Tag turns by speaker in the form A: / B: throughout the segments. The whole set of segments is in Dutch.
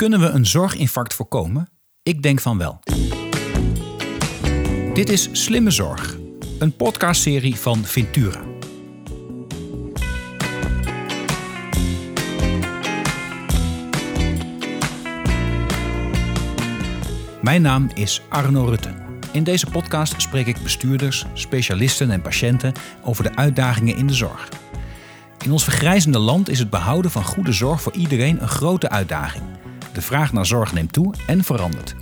A: Kunnen we een zorginfarct voorkomen? Ik denk van wel. Dit is Slimme Zorg, een podcastserie van Ventura. Mijn naam is Arno Rutte. In deze podcast spreek ik bestuurders, specialisten en patiënten over de uitdagingen in de zorg. In ons vergrijzende land is het behouden van goede zorg voor iedereen een grote uitdaging. De vraag naar zorg neemt toe en verandert.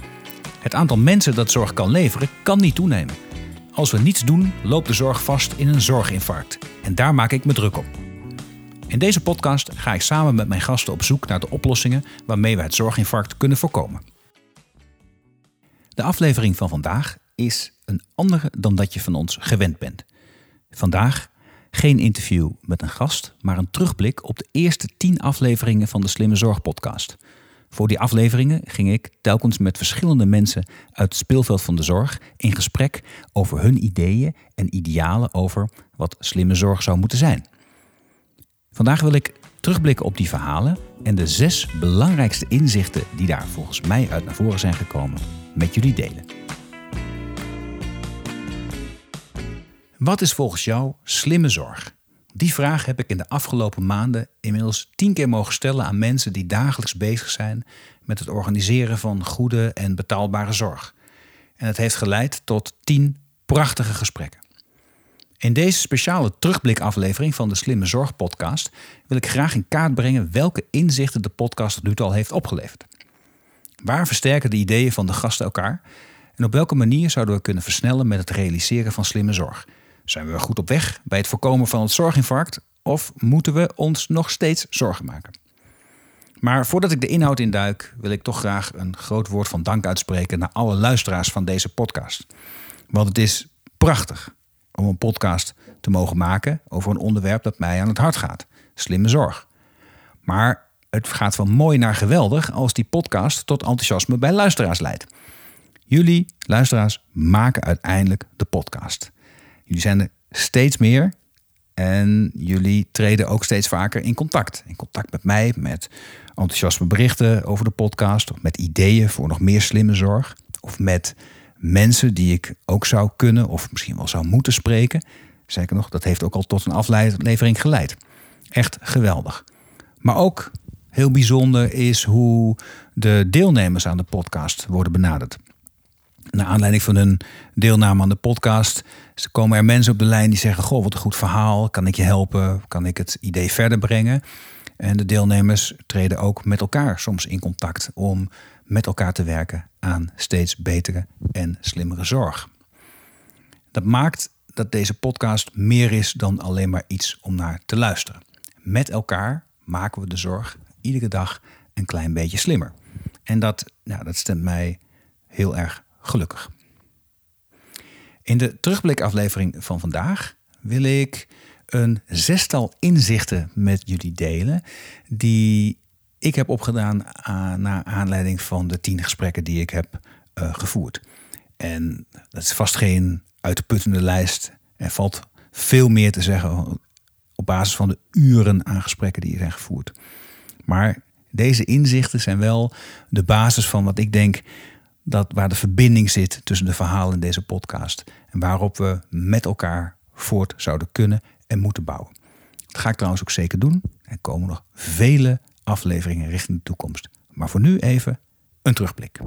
A: Het aantal mensen dat zorg kan leveren kan niet toenemen. Als we niets doen, loopt de zorg vast in een zorginfarct. En daar maak ik me druk op. In deze podcast ga ik samen met mijn gasten op zoek naar de oplossingen waarmee we het zorginfarct kunnen voorkomen. De aflevering van vandaag is een andere dan dat je van ons gewend bent. Vandaag geen interview met een gast, maar een terugblik op de eerste tien afleveringen van de Slimme Zorg podcast. Voor die afleveringen ging ik telkens met verschillende mensen uit het speelveld van de zorg in gesprek over hun ideeën en idealen over wat slimme zorg zou moeten zijn. Vandaag wil ik terugblikken op die verhalen en de zes belangrijkste inzichten die daar volgens mij uit naar voren zijn gekomen met jullie delen. Wat is volgens jou slimme zorg? Die vraag heb ik in de afgelopen maanden inmiddels tien keer mogen stellen aan mensen die dagelijks bezig zijn met het organiseren van goede en betaalbare zorg. En het heeft geleid tot tien prachtige gesprekken. In deze speciale terugblikaflevering van de Slimme Zorg podcast wil ik graag in kaart brengen welke inzichten de podcast tot nu toe al heeft opgeleverd. Waar versterken de ideeën van de gasten elkaar? En op welke manier zouden we kunnen versnellen met het realiseren van slimme zorg? Zijn we goed op weg bij het voorkomen van het zorginfarct of moeten we ons nog steeds zorgen maken? Maar voordat ik de inhoud induik, wil ik toch graag een groot woord van dank uitspreken naar alle luisteraars van deze podcast. Want het is prachtig om een podcast te mogen maken over een onderwerp dat mij aan het hart gaat: slimme zorg. Maar het gaat van mooi naar geweldig als die podcast tot enthousiasme bij luisteraars leidt. Jullie, luisteraars, maken uiteindelijk de podcast. Jullie zijn er steeds meer en jullie treden ook steeds vaker in contact. In contact met mij, met enthousiasme berichten over de podcast, of met ideeën voor nog meer slimme zorg, of met mensen die ik ook zou kunnen of misschien wel zou moeten spreken. Zeker nog, dat heeft ook al tot een aflevering geleid. Echt geweldig. Maar ook heel bijzonder is hoe de deelnemers aan de podcast worden benaderd. Naar aanleiding van hun deelname aan de podcast komen er mensen op de lijn die zeggen: Goh, wat een goed verhaal. Kan ik je helpen? Kan ik het idee verder brengen? En de deelnemers treden ook met elkaar soms in contact om met elkaar te werken aan steeds betere en slimmere zorg. Dat maakt dat deze podcast meer is dan alleen maar iets om naar te luisteren. Met elkaar maken we de zorg iedere dag een klein beetje slimmer. En dat, nou, dat stemt mij heel erg gelukkig. In de terugblikaflevering van vandaag wil ik een zestal inzichten met jullie delen die ik heb opgedaan naar aanleiding van de tien gesprekken die ik heb uh, gevoerd. En dat is vast geen uitputtende lijst. Er valt veel meer te zeggen op basis van de uren aan gesprekken die zijn gevoerd. Maar deze inzichten zijn wel de basis van wat ik denk dat waar de verbinding zit tussen de verhalen in deze podcast en waarop we met elkaar voort zouden kunnen en moeten bouwen. Dat ga ik trouwens ook zeker doen. Er komen nog vele afleveringen richting de toekomst. Maar voor nu even een terugblik.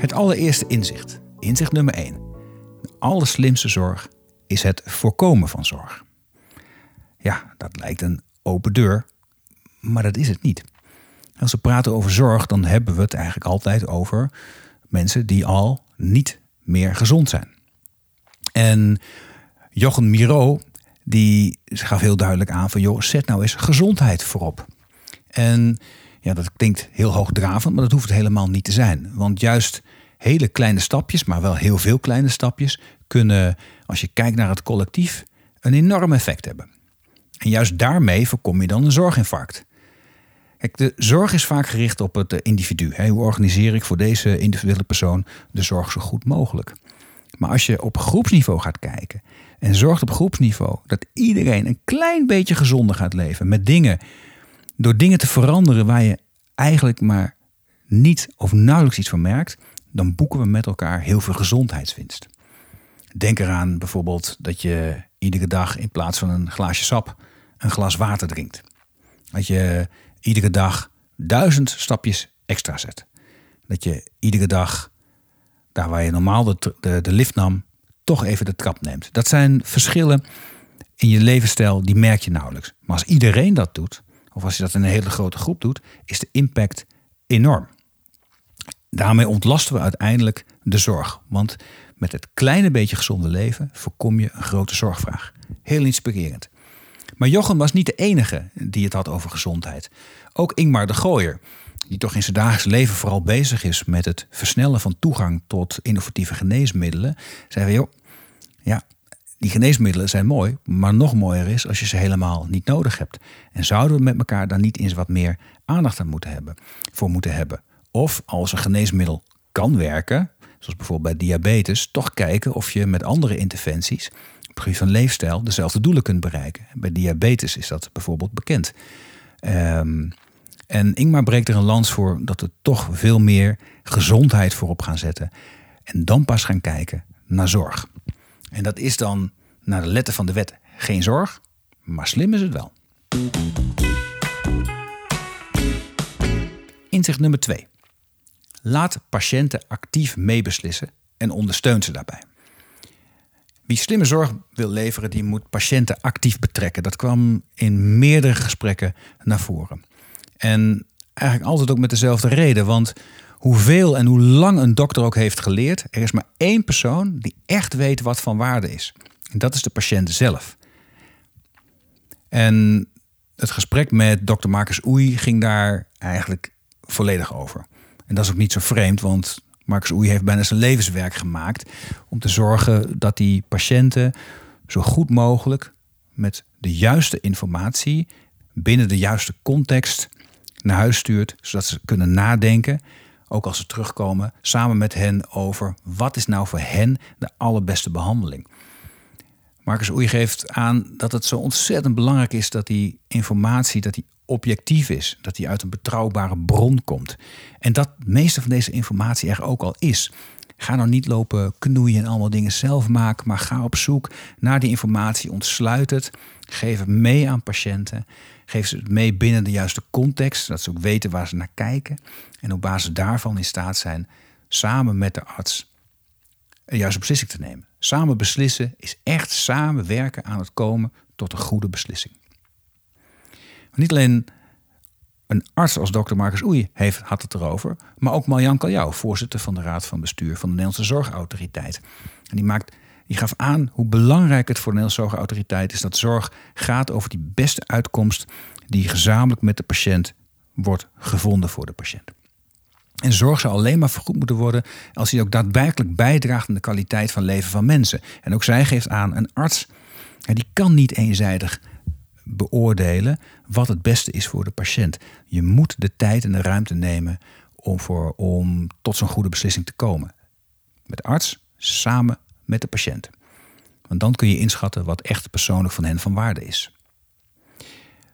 A: Het allereerste inzicht. Inzicht nummer 1. De allerslimste zorg is het voorkomen van zorg. Ja, dat lijkt een open deur, maar dat is het niet. Als we praten over zorg, dan hebben we het eigenlijk altijd over mensen die al niet meer gezond zijn. En Jochen Miro, die gaf heel duidelijk aan van... joh, zet nou eens gezondheid voorop. En ja, dat klinkt heel hoogdravend, maar dat hoeft het helemaal niet te zijn. Want juist hele kleine stapjes, maar wel heel veel kleine stapjes... kunnen, als je kijkt naar het collectief, een enorm effect hebben. En juist daarmee voorkom je dan een zorginfarct. Kijk, de zorg is vaak gericht op het individu. Hoe organiseer ik voor deze individuele persoon de zorg zo goed mogelijk? Maar als je op groepsniveau gaat kijken, En zorgt op groepsniveau dat iedereen een klein beetje gezonder gaat leven. Met dingen. Door dingen te veranderen waar je eigenlijk maar niet of nauwelijks iets van merkt. Dan boeken we met elkaar heel veel gezondheidswinst. Denk eraan bijvoorbeeld dat je iedere dag in plaats van een glaasje sap een glas water drinkt. Dat je iedere dag duizend stapjes extra zet. Dat je iedere dag, daar waar je normaal de, de, de lift nam, toch even de trap neemt. Dat zijn verschillen in je levensstijl, die merk je nauwelijks. Maar als iedereen dat doet, of als je dat in een hele grote groep doet, is de impact enorm. Daarmee ontlasten we uiteindelijk de zorg. Want met het kleine beetje gezonde leven voorkom je een grote zorgvraag. Heel inspirerend. Maar Jochem was niet de enige die het had over gezondheid. Ook Ingmar de Gooier, die toch in zijn dagelijks leven vooral bezig is met het versnellen van toegang tot innovatieve geneesmiddelen, zei joh, ja, die geneesmiddelen zijn mooi, maar nog mooier is als je ze helemaal niet nodig hebt. En zouden we met elkaar daar niet eens wat meer aandacht aan moeten hebben, voor moeten hebben? Of als een geneesmiddel kan werken, zoals bijvoorbeeld bij diabetes, toch kijken of je met andere interventies gebied van leefstijl dezelfde doelen kunt bereiken. Bij diabetes is dat bijvoorbeeld bekend. Um, en Ingmar breekt er een lans voor dat we toch veel meer gezondheid voorop gaan zetten. En dan pas gaan kijken naar zorg. En dat is dan naar de letter van de wet geen zorg, maar slim is het wel. Inzicht nummer 2. Laat patiënten actief meebeslissen en ondersteun ze daarbij. Wie slimme zorg wil leveren, die moet patiënten actief betrekken. Dat kwam in meerdere gesprekken naar voren. En eigenlijk altijd ook met dezelfde reden. Want hoeveel en hoe lang een dokter ook heeft geleerd, er is maar één persoon die echt weet wat van waarde is. En dat is de patiënt zelf. En het gesprek met dokter Marcus Oei ging daar eigenlijk volledig over. En dat is ook niet zo vreemd, want Marcus Oei heeft bijna zijn levenswerk gemaakt om te zorgen dat die patiënten zo goed mogelijk met de juiste informatie binnen de juiste context naar huis stuurt, zodat ze kunnen nadenken, ook als ze terugkomen, samen met hen over wat is nou voor hen de allerbeste behandeling. Marcus Oei geeft aan dat het zo ontzettend belangrijk is dat die informatie dat die objectief is, dat die uit een betrouwbare bron komt. En dat meeste van deze informatie er ook al is. Ga nou niet lopen knoeien en allemaal dingen zelf maken, maar ga op zoek naar die informatie, ontsluit het, geef het mee aan patiënten Geef ze het mee binnen de juiste context, zodat ze ook weten waar ze naar kijken. En op basis daarvan in staat zijn samen met de arts een juiste beslissing te nemen. Samen beslissen is echt samenwerken aan het komen tot een goede beslissing. Niet alleen een arts als dokter Marcus Oei heeft, had het erover, maar ook Marjan Kaljou, voorzitter van de Raad van Bestuur van de Nederlandse Zorgautoriteit. En die maakt die gaf aan hoe belangrijk het voor de Nederlandse Zorgautoriteit is dat zorg gaat over die beste uitkomst die gezamenlijk met de patiënt wordt gevonden voor de patiënt. En zorg zou alleen maar vergoed moeten worden als hij ook daadwerkelijk bijdraagt aan de kwaliteit van leven van mensen. En ook zij geeft aan, een arts die kan niet eenzijdig beoordelen wat het beste is voor de patiënt. Je moet de tijd en de ruimte nemen om, voor, om tot zo'n goede beslissing te komen. Met de arts samen met de patiënt. Want dan kun je inschatten wat echt persoonlijk van hen van waarde is.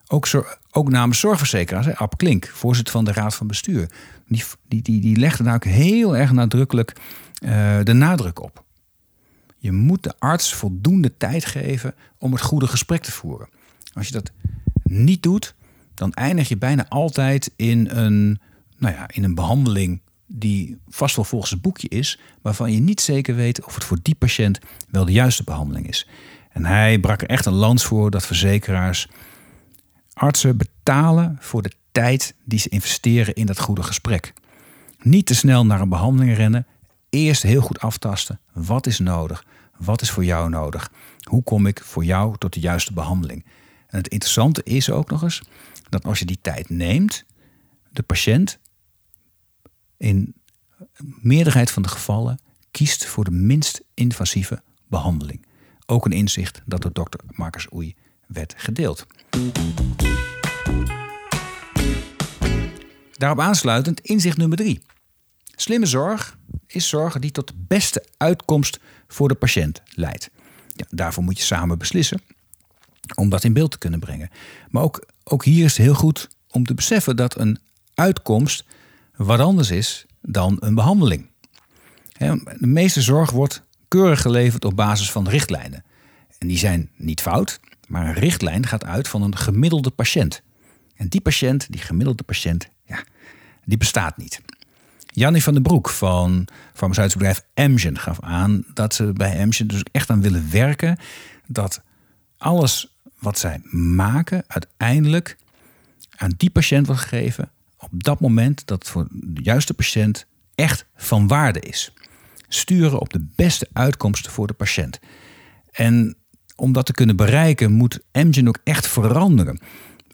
A: Ook, ook namens zorgverzekeraars, Ab Klink, voorzitter van de Raad van Bestuur, die, die, die, die legde daar ook heel erg nadrukkelijk uh, de nadruk op. Je moet de arts voldoende tijd geven om het goede gesprek te voeren. Als je dat niet doet, dan eindig je bijna altijd in een, nou ja, in een behandeling die vast wel volgens het boekje is, waarvan je niet zeker weet of het voor die patiënt wel de juiste behandeling is. En hij brak er echt een lans voor dat verzekeraars artsen betalen voor de tijd die ze investeren in dat goede gesprek. Niet te snel naar een behandeling rennen, eerst heel goed aftasten. Wat is nodig? Wat is voor jou nodig? Hoe kom ik voor jou tot de juiste behandeling? En het interessante is ook nog eens dat als je die tijd neemt, de patiënt in meerderheid van de gevallen kiest voor de minst invasieve behandeling. Ook een inzicht dat door dokter Marcus Oei werd gedeeld. Daarop aansluitend inzicht nummer drie. Slimme zorg is zorg die tot de beste uitkomst voor de patiënt leidt. Ja, daarvoor moet je samen beslissen om dat in beeld te kunnen brengen. Maar ook, ook hier is het heel goed om te beseffen dat een uitkomst wat anders is dan een behandeling. De meeste zorg wordt keurig geleverd op basis van richtlijnen. En die zijn niet fout, maar een richtlijn gaat uit van een gemiddelde patiënt. En die patiënt, die gemiddelde patiënt, ja, die bestaat niet. Jannie van den Broek van farmaceutisch bedrijf Amgen gaf aan dat ze bij Amgen dus echt aan willen werken dat alles wat zij maken uiteindelijk aan die patiënt wordt gegeven op dat moment dat voor de juiste patiënt echt van waarde is. Sturen op de beste uitkomsten voor de patiënt. En om dat te kunnen bereiken moet Amgen ook echt veranderen.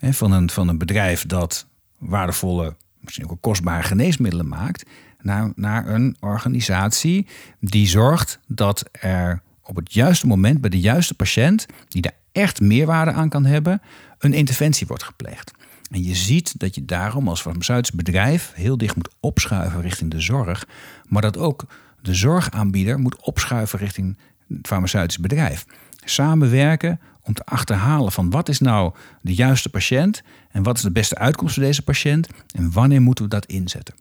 A: Van een, van een bedrijf dat waardevolle, misschien ook kostbare geneesmiddelen maakt, naar, naar een organisatie die zorgt dat er op het juiste moment bij de juiste patiënt, die daar echt meerwaarde aan kan hebben, een interventie wordt gepleegd. En je ziet dat je daarom als farmaceutisch bedrijf heel dicht moet opschuiven richting de zorg, maar dat ook de zorgaanbieder moet opschuiven richting het farmaceutisch bedrijf. Samenwerken om te achterhalen van wat is nou de juiste patiënt en wat is de beste uitkomst voor deze patiënt en wanneer moeten we dat inzetten.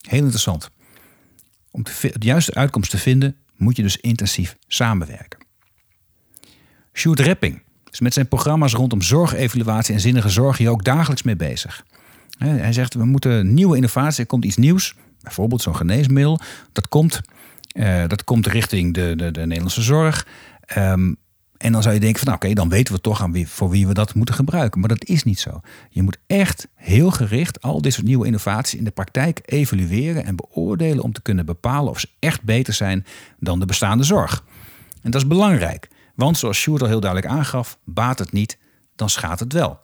A: Heel interessant. Om de juiste uitkomst te vinden moet je dus intensief samenwerken. Sjoerd Repping is met zijn programma's rondom zorgevaluatie en zinnige zorg hier ook dagelijks mee bezig. Hij zegt we moeten nieuwe innovatie, er komt iets nieuws, bijvoorbeeld zo'n geneesmiddel, dat komt, uh, dat komt richting de, de, de Nederlandse zorg. Um, en dan zou je denken van nou, oké, dan weten we toch aan wie, voor wie we dat moeten gebruiken. Maar dat is niet zo. Je moet echt heel gericht al dit soort nieuwe innovaties in de praktijk evalueren en beoordelen om te kunnen bepalen of ze echt beter zijn dan de bestaande zorg. En dat is belangrijk. Want zoals Sjoerd al heel duidelijk aangaf, baat het niet, dan schaadt het wel.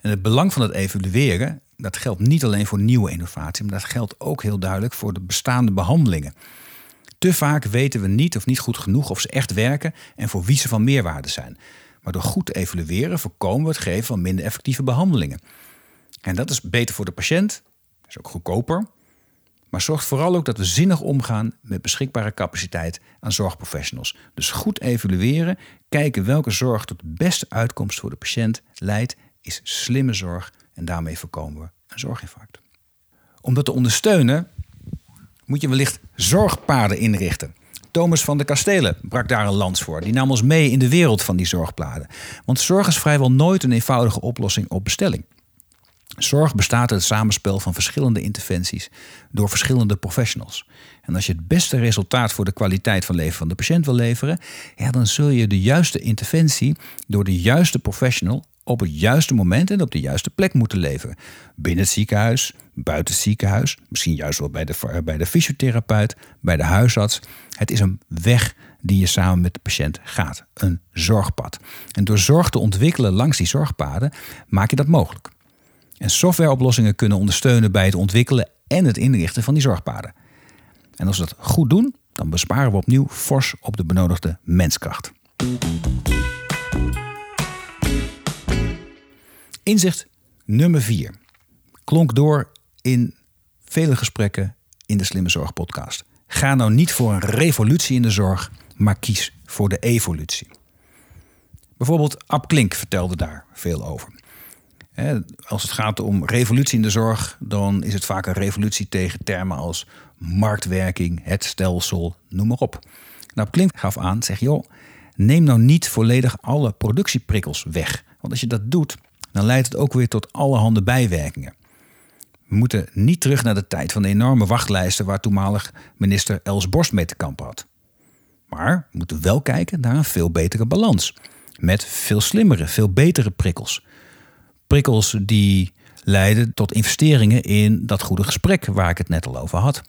A: En het belang van het evalueren, dat geldt niet alleen voor nieuwe innovatie, maar dat geldt ook heel duidelijk voor de bestaande behandelingen. Te vaak weten we niet of niet goed genoeg of ze echt werken en voor wie ze van meerwaarde zijn. Maar door goed te evalueren voorkomen we het geven van minder effectieve behandelingen. En dat is beter voor de patiënt, is ook goedkoper, maar zorgt vooral ook dat we zinnig omgaan met beschikbare capaciteit aan zorgprofessionals. Dus goed evalueren, kijken welke zorg tot de beste uitkomst voor de patiënt leidt, is slimme zorg en daarmee voorkomen we een zorginfarct. Om dat te ondersteunen moet je wellicht zorgpaden inrichten. Thomas van de Kastelen brak daar een lans voor. Die nam ons mee in de wereld van die zorgpaden. Want zorg is vrijwel nooit een eenvoudige oplossing op bestelling. Zorg bestaat uit het samenspel van verschillende interventies door verschillende professionals. En als je het beste resultaat voor de kwaliteit van leven van de patiënt wil leveren, ja, dan zul je de juiste interventie door de juiste professional op het juiste moment en op de juiste plek moeten leveren. Binnen het ziekenhuis, buiten het ziekenhuis, misschien juist wel bij de, bij de fysiotherapeut, bij de huisarts. Het is een weg die je samen met de patiënt gaat, een zorgpad. En door zorg te ontwikkelen langs die zorgpaden maak je dat mogelijk. En softwareoplossingen kunnen ondersteunen bij het ontwikkelen en het inrichten van die zorgpaden. En als we dat goed doen, dan besparen we opnieuw fors op de benodigde menskracht. Inzicht nummer 4 klonk door in vele gesprekken in de Slimme Zorg podcast. Ga nou niet voor een revolutie in de zorg, maar kies voor de evolutie. Bijvoorbeeld Ab Klink vertelde daar veel over. Als het gaat om revolutie in de zorg, dan is het vaak een revolutie tegen termen als marktwerking, het stelsel, noem maar op. Nou, Klink gaf aan, zeg joh, neem nou niet volledig alle productieprikkels weg. Want als je dat doet, dan leidt het ook weer tot allerhande bijwerkingen. We moeten niet terug naar de tijd van de enorme wachtlijsten waar toenmalig minister Els Borst mee te kampen had. Maar we moeten wel kijken naar een veel betere balans. Met veel slimmere, veel betere prikkels. Prikkels die leiden tot investeringen in dat goede gesprek waar ik het net al over had.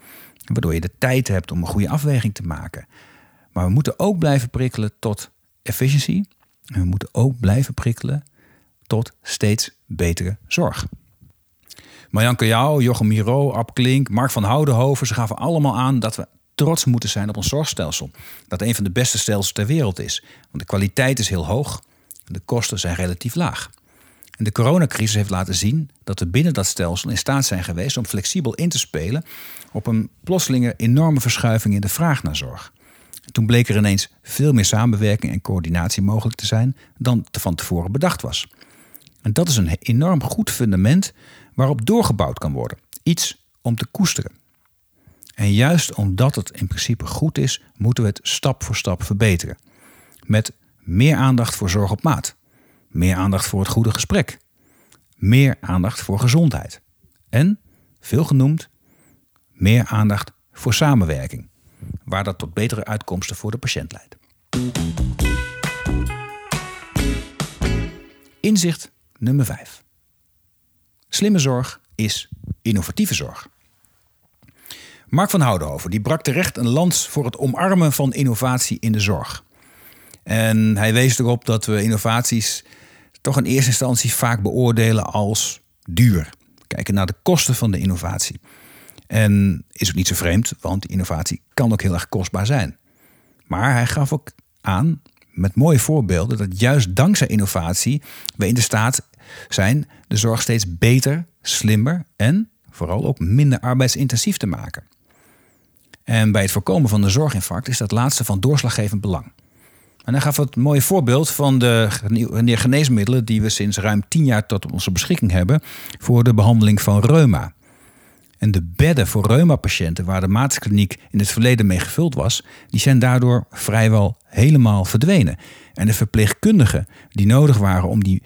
A: Waardoor je de tijd hebt om een goede afweging te maken. Maar we moeten ook blijven prikkelen tot efficiëntie. En we moeten ook blijven prikkelen tot steeds betere zorg. Marjan Kajau, Jochem Miro, Ab Klink, Mark van Houdenhoven... ze gaven allemaal aan dat we trots moeten zijn op ons zorgstelsel. Dat een van de beste stelsels ter wereld is. Want de kwaliteit is heel hoog en de kosten zijn relatief laag. De coronacrisis heeft laten zien dat we binnen dat stelsel in staat zijn geweest om flexibel in te spelen op een plotselinge enorme verschuiving in de vraag naar zorg. Toen bleek er ineens veel meer samenwerking en coördinatie mogelijk te zijn dan van tevoren bedacht was. En dat is een enorm goed fundament waarop doorgebouwd kan worden. Iets om te koesteren. En juist omdat het in principe goed is, moeten we het stap voor stap verbeteren. Met meer aandacht voor zorg op maat. Meer aandacht voor het goede gesprek. Meer aandacht voor gezondheid. En, veel genoemd, meer aandacht voor samenwerking. Waar dat tot betere uitkomsten voor de patiënt leidt. Inzicht nummer 5. Slimme zorg is innovatieve zorg. Mark van Houdenhoven die brak terecht een lans voor het omarmen van innovatie in de zorg. En hij wees erop dat we innovaties toch in eerste instantie vaak beoordelen als duur. Kijken naar de kosten van de innovatie. En is ook niet zo vreemd, want innovatie kan ook heel erg kostbaar zijn. Maar hij gaf ook aan met mooie voorbeelden dat juist dankzij innovatie we in de staat zijn de zorg steeds beter, slimmer en vooral ook minder arbeidsintensief te maken. En bij het voorkomen van de zorginfarct is dat laatste van doorslaggevend belang. En hij gaf het mooie voorbeeld van de geneesmiddelen die we sinds ruim tien jaar tot onze beschikking hebben voor de behandeling van reuma. En de bedden voor reuma-patiënten waar de maatkliniek in het verleden mee gevuld was, die zijn daardoor vrijwel helemaal verdwenen. En de verpleegkundigen die nodig waren om, die,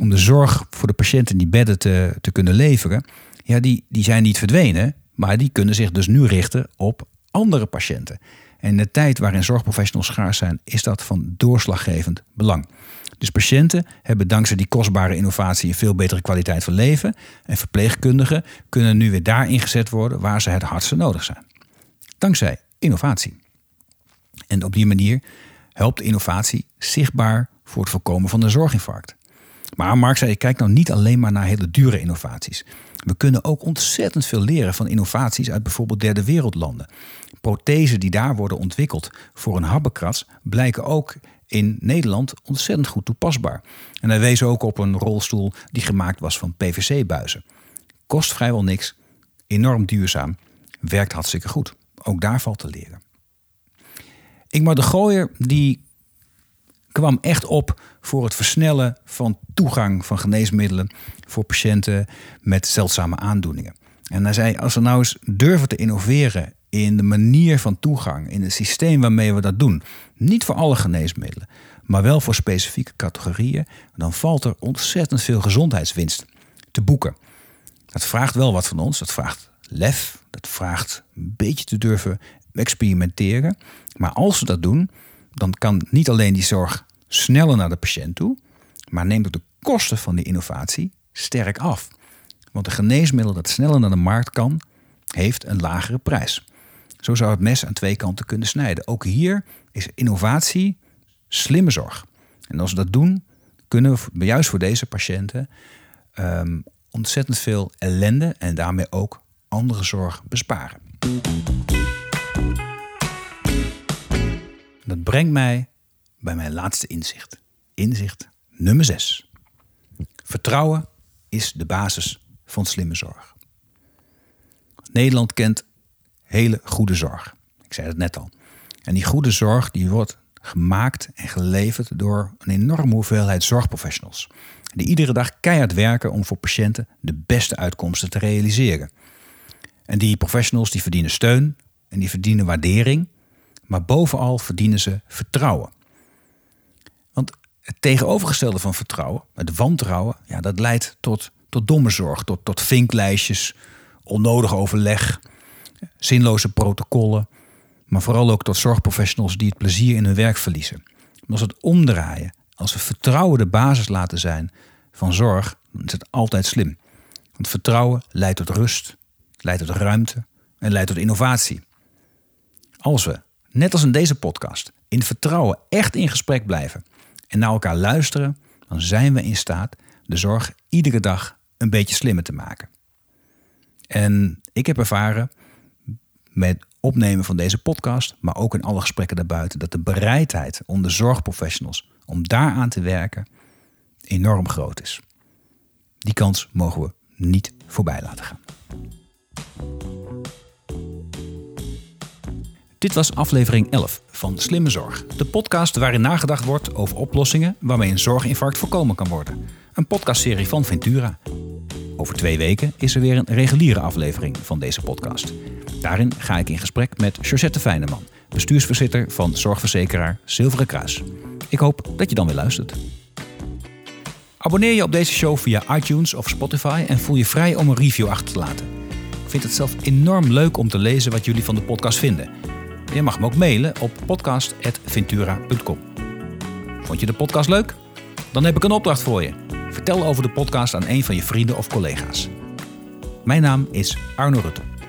A: om de zorg voor de patiënten die bedden te, te kunnen leveren, ja, die, die zijn niet verdwenen, maar die kunnen zich dus nu richten op andere patiënten. En in de tijd waarin zorgprofessionals schaars zijn, is dat van doorslaggevend belang. Dus patiënten hebben dankzij die kostbare innovatie een veel betere kwaliteit van leven. En verpleegkundigen kunnen nu weer daar ingezet worden waar ze het hardste nodig zijn. Dankzij innovatie. En op die manier helpt innovatie zichtbaar voor het voorkomen van een zorginfarct. Maar Mark zei, kijk nou niet alleen maar naar hele dure innovaties. We kunnen ook ontzettend veel leren van innovaties uit bijvoorbeeld derde wereldlanden. Prothesen die daar worden ontwikkeld voor een habbekrats blijken ook in Nederland ontzettend goed toepasbaar. En hij wees ook op een rolstoel die gemaakt was van PVC-buizen. Kost vrijwel niks, enorm duurzaam, werkt hartstikke goed. Ook daar valt te leren. Ingmar de Gooier die kwam echt op voor het versnellen van toegang van geneesmiddelen voor patiënten met zeldzame aandoeningen. En hij zei, als we nou eens durven te innoveren in de manier van toegang, in het systeem waarmee we dat doen, niet voor alle geneesmiddelen, maar wel voor specifieke categorieën, dan valt er ontzettend veel gezondheidswinst te boeken. Dat vraagt wel wat van ons, dat vraagt lef, dat vraagt een beetje te durven experimenteren. Maar als we dat doen, dan kan niet alleen die zorg sneller naar de patiënt toe, maar neemt ook de kosten van die innovatie sterk af. Want een geneesmiddel dat sneller naar de markt kan, heeft een lagere prijs. Zo zou het mes aan twee kanten kunnen snijden. Ook hier is innovatie slimme zorg. En als we dat doen, kunnen we juist voor deze patiënten um, ontzettend veel ellende en daarmee ook andere zorg besparen. Dat brengt mij bij mijn laatste inzicht. Inzicht nummer 6. Vertrouwen is de basis van slimme zorg. Nederland kent hele goede zorg. Ik zei het net al. En die goede zorg die wordt gemaakt en geleverd door een enorme hoeveelheid zorgprofessionals. Die iedere dag keihard werken om voor patiënten de beste uitkomsten te realiseren. En die professionals die verdienen steun en die verdienen waardering, maar bovenal verdienen ze vertrouwen. Want het tegenovergestelde van vertrouwen, het wantrouwen, ja, dat leidt tot, tot domme zorg, tot, tot vinklijstjes, onnodig overleg, zinloze protocollen, maar vooral ook tot zorgprofessionals die het plezier in hun werk verliezen. als we het omdraaien, als we vertrouwen de basis laten zijn van zorg, dan is het altijd slim. Want vertrouwen leidt tot rust, leidt tot ruimte en leidt tot innovatie. Als we, net als in deze podcast, in vertrouwen echt in gesprek blijven en naar elkaar luisteren, dan zijn we in staat de zorg iedere dag een beetje slimmer te maken. En ik heb ervaren met opnemen van deze podcast, maar ook in alle gesprekken daarbuiten, dat de bereidheid onder zorgprofessionals om daaraan te werken enorm groot is. Die kans mogen we niet voorbij laten gaan. Dit was aflevering 11 van Slimme Zorg. De podcast waarin nagedacht wordt over oplossingen waarmee een zorginfarct voorkomen kan worden. Een podcastserie van Ventura. Over twee weken is er weer een reguliere aflevering van deze podcast. Daarin ga ik in gesprek met Josette Fijneman, bestuursvoorzitter van zorgverzekeraar Zilveren Kruis. Ik hoop dat je dan weer luistert. Abonneer je op deze show via iTunes of Spotify en voel je vrij om een review achter te laten. Ik vind het zelf enorm leuk om te lezen wat jullie van de podcast vinden. Je mag me ook mailen op podcast.ventura.com. Vond je de podcast leuk? Dan heb ik een opdracht voor je. Vertel over de podcast aan een van je vrienden of collega's. Mijn naam is Arno Rutte.